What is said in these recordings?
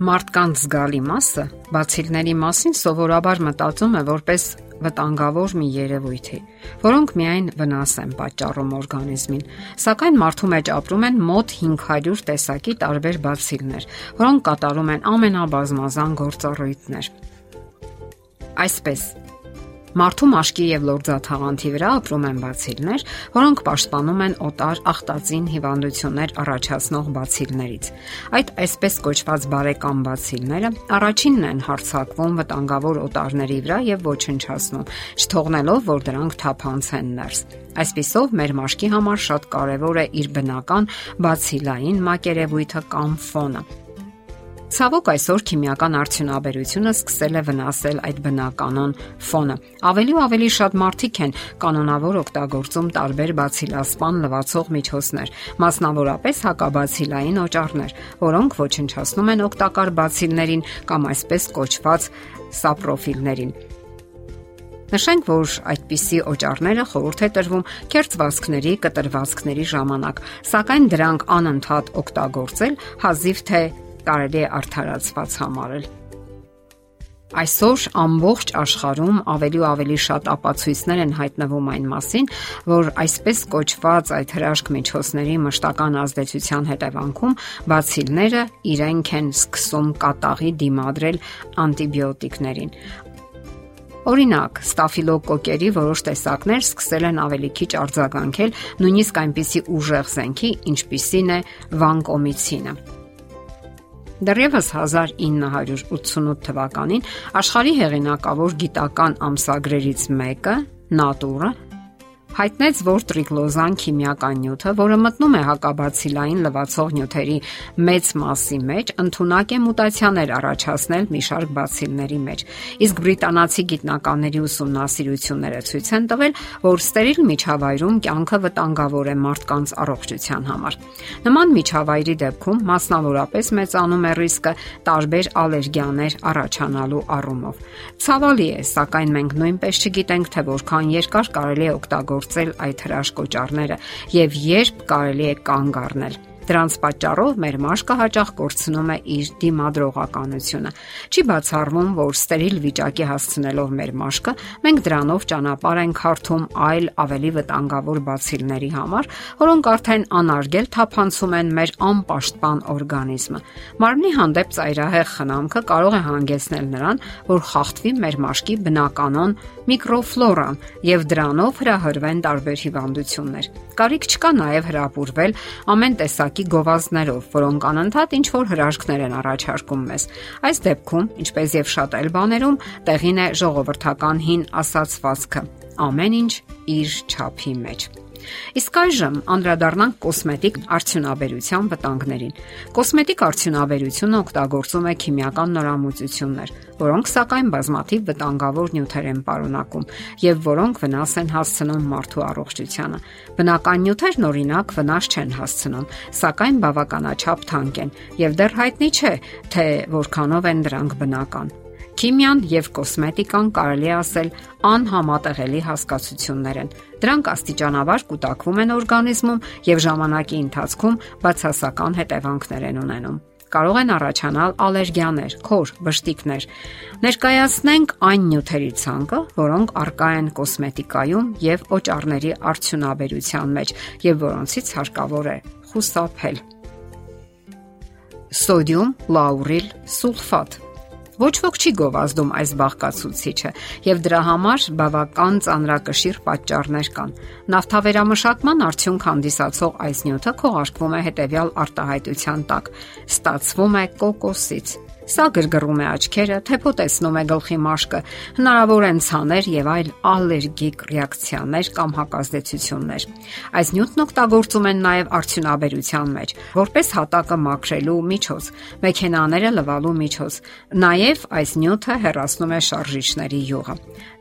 Մարդկանց զգալի մասը բացիլների մասին սովորաբար մտածում է որպես վտանգավոր մի երևույթի, որոնք միայն վնաս են պատճառում օրգանիզմին։ Սակայն մարդու մեջ ապրում են մոտ 500 տեսակի տարբեր բացիլներ, որոնք կատարում են ամենաբազմազան գործառույթներ։ Այսպես, Մարդու մաշկի եւ լորձաթաղանթի վրա ապրում են բացիլներ, որոնք պաշտպանում են օտար ախտածին հիվանդություններ առաջացնող բացիլներից։ Այդ այսպես կոչված բարեկամ բացիլները առաջինն են հարցակվում վտանգավոր օտարների վրա եւ ոչնչացնում, չթողնելով, որ դրանք թափանցեն ներս։ Այսպիսով մեր մաշկի համար շատ կարևոր է իր բնական բացիլային մակերևույթը կամ ֆոնը Ցավոք այսօր քիմիական արդյունաբերությունը սկսել է վնասել այդ բնականon ֆոնը։ Ավելի ու ավելի շատ մարդիկ են կանոնավոր օգտագործում տարբեր բացիլասպան լվացող միջոցներ, մասնավորապես հակաբացիլային օճառներ, որոնք ոչնչացնում են օգտակար բացիլներին կամ այսպես կոչված սապրոֆիլներին։ Նշենք, որ այդպիսի օճառները խորհուրդ է տրվում կերծվածքների, կտրվածքների ժամանակ, սակայն դրանք անընդհատ օգտագործել հազիվ թե կարելի է արդարացված համարել։ Այսօր ամբողջ աշխարհում ավելի ու ավելի շատ ապացույցներ են հայտնվում այն մասին, որ այսպես կոչված այդ հրաշք միջոցների մշտական ազդեցության հետևանքում բացիլները իրենք են սկսում կատաղի դիմադրել անտիբիոտիկներին։ Օրինակ, ստաֆիլոկոկերի որոշ տեսակներ սկսել են ավելի քիչ արձագանքել նույնիսկ այնպիսի ուժեղ զենքի, ինչպիսին է վանկոմիցինը։ Դեռևս 1988 թվականին աշխարհի հեղինակավոր գիտական ամսագրերից մեկը Nature հայտնեց, որ տրիկլոզան քիմիական նյութը, որը մտնում է հակաբացիլային լվացող նյութերի մեծ մասի մեջ, ընդունակ է մուտացիաներ առաջացնել մի շարք բացիլների մեջ։ Իսկ բրիտանացի գիտնականների ուսումնասիրությունները ցույց են տվել, որ ստերիլ միջավայրում կյանքը վտանգավոր է մարդկանց առողջության համար։ Նման միջավայրի դեպքում մասնավորապես մեծանում է ռիսկը տարբեր ալերգիաներ առաջանալու առումով։ Ցավալի է, սակայն մենք նույնպես չգիտենք, թե որքան երկար կարելի է օգտագործել օգտագործել այդ հրաշքոճառները եւ երբ կարելի է կանգ առնել։ Դրանց պատճառով մեր մաշկը հաճախ կորցնում է իր դիմադրողականությունը։ Չի բացառվում, որ ստերիլ վիճակի հասցնելով մեր մաշկը, մենք դրանով ճանապարհ ենք հարթում այլ ավելի վտանգավոր բացիլների համար, որոնք արդեն անարգել թափանցում են մեր անպաշտպան օրգանիզմը։ Մարմնի հանդեպ ծայրահեղ խնամքը կարող է հանգեցնել նրան, որ խախտվի մեր մաշկի բնականon միկրոֆլորան եւ դրանով հրահրվեն տարբեր հիվանդություններ։ Կարիք չկա նաեւ հրապուրվել ամեն տեսակի գովազդներով, որոնք անընդհատ ինչ որ հրաշքներ են առաջարկում մեզ։ Այս դեպքում, ինչպես եւ շատ այլ բաներում, տեղին է ժողովրդական հին ասացվածքը. ամեն ինչ իր չափի մեջ։ Իսկ այժմ անդրադառնանք կոսմետիկ արդյունաբերության վտանգներին։ Կոսմետիկ արդյունաբերությունը օգտագործում է քիմիական նորամուծություններ, որոնք սակայն բազմաթիվ վտանգավոր նյութեր են պարունակում եւ որոնք վնաս են հասցնում մարդու առողջությանը։ Բնական նյութերն օրինակ վնաս չեն հասցնում, սակայն բավականաչափ թանկ են եւ դեռ հայտնի չէ, թե որքանով են դրանք բնական։ Քիմիան եւ կոսմետիկան կարելի ասել անհամատեղելի հասկացություններ են։ Դրանք աստիճանաբար կուտակվում են օրգանիզմում եւ ժամանակի ընթացքում բացասական հետևանքներ են ունենում կարող են առաջանալ ալերգիաներ, քոր, բշտիկներ։ Ներկայացնենք այն նյութերի ցանկը, որոնք արկա են կոսմետիկայում եւ օճառների արդյունաբերության մեջ եւ որոնցից հարկավոր է խուսափել։ Սոդիում լաուրիլ սուլֆատ Ոչ ոք չի գովազդում այս բաղկացուցիչը, եւ դրա համար բավական ծանրակշիռ պատճառներ կան։ Նավթավերամշակման արդյունք հանդիսացող այս նյութը քողարկվում է հետեւյալ արտահայտության տակ. ստացվում է կոկոսից Սա գրգռում է աչքերը, թեփոտեցնում է գլխի մաշկը, հնարավոր են ցաներ եւ այլ ալերգիկ ռեակցիաներ կամ հակազդեցություններ։ Այս նյութն օգտագործում են նաեւ արդյունաբերության մեջ, որպես հատակը մաքրելու միջոց, մեքենաները լվալու միջոց։ Նաեւ այս նյութը հեռացնում է շարժիչների յուղը։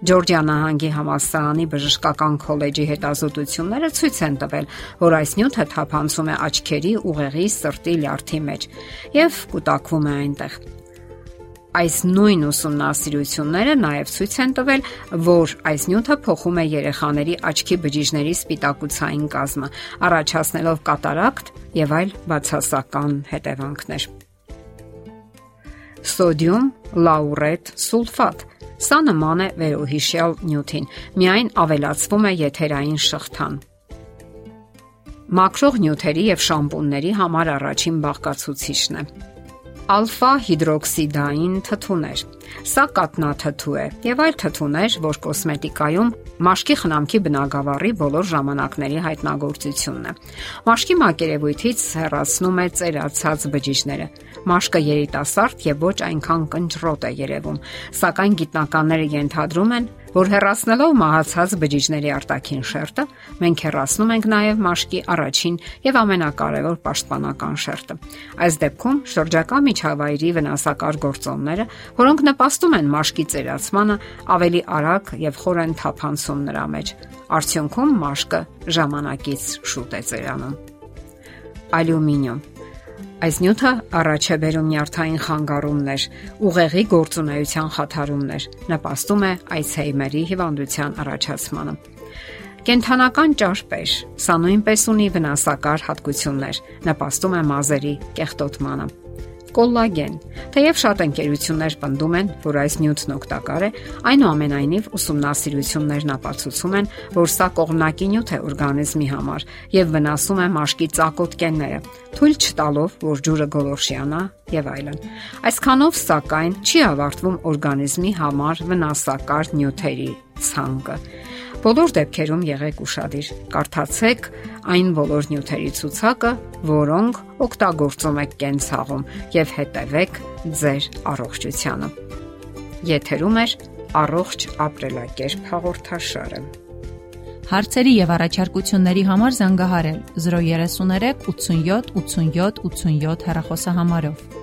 Ջորջիա նահանգի համալսարանի բժշկական քոլեջի հետազոտությունները ցույց են տվել, որ այս նյութը թափանցում է աչքերի, ուղեղի, սրտի լյարդի մեջ եւ կուտակվում է այնտեղ։ Այս նույն ուսումնասիրությունները նաև ցույց են տվել, որ այս նյութը փոխում է երեխաների աչքի բջիջների սպիտակուցային կազմը, առաջացնելով կատարակտ եւ այլ բացասական հետևանքներ։ Սոդիում լաուրետ սուլֆատ։ Սա նման է վերոհիշյալ նյութին, միայն ավելացվում է եթերային շղթան։ Մակրող նյութերի եւ շամպունների համար առաջին բաղկացուցիչն է ալֆա հիդրոքսիդային թթուներ։ Սա կատնաթթու է եւ այլ թթուներ, որ կոսմետիկայում մաշկի խնամքի բնագավառի բոլոր ժամանակների հայտնագործությունն է։ Մաշկի մակերևույթից հեռացնում է ծերացած բջիջները։ Մաշկը երիտասարդ եւ ոչ այնքան կնճռոտ է երևում, սակայն գիտնականները ենթադրում են, որ հեռացնելով մահացած բջիջների արտաքին շերտը, մենք հեռացնում ենք նաև մաշկի առաջին եւ ամենակարևոր պաշտպանական շերտը։ Այս դեպքում շրջակա միջավայրի վնասակար գործոնները, որոնք նպաստում են մաշկի ծերացմանը, ավելի արագ եւ խոր են թափանցում նրա մեջ։ Արդյունքում մաշկը ժամանակից շուտ է ծերանում։ Ալյումինիում Այս նյութը առաջ է բերում նյարդային խանգարումներ, ուղեղի գործունեության խաթարումներ, նպաստում է Alzheimer-ի հիվանդության առաջացմանը։ Կենթանական ճարպեր, սա նույնպես ունի վնասակար հատկություններ, նպաստում է մազերի կեղտոտմանը կոլագեն։ Թեև շատ ընկերություններ պնդում են, որ այս նյութն օգտակար է, այնուամենայնիվ ուսումնասիրություններն ապացուցում են, որ սա կողմնակի նյութ է օրգանիզմի համար եւ վնասում է մաշկի ծակոտկենները, թույլ չտալով, որ ջուրը գոլորշիանա եւ այլն։ Այսքանով սակայն չի ավարտվում օրգանիզմի համար վնասակար նյութերի ցանկը։ Բոլոր դեպքերում եղեք ուշադիր։ Կարդացեք այն բոլոր նյութերի ցուցակը, որոնք օգտագործում եք կենցաղում եւ հետևեք ձեր առողջությանը։ Եթերում է առողջ ապրելակերպ հաղորդաշարը։ Հարցերի եւ առաջարկությունների համար զանգահարել 033 87 87 87 հեռախոսահամարով։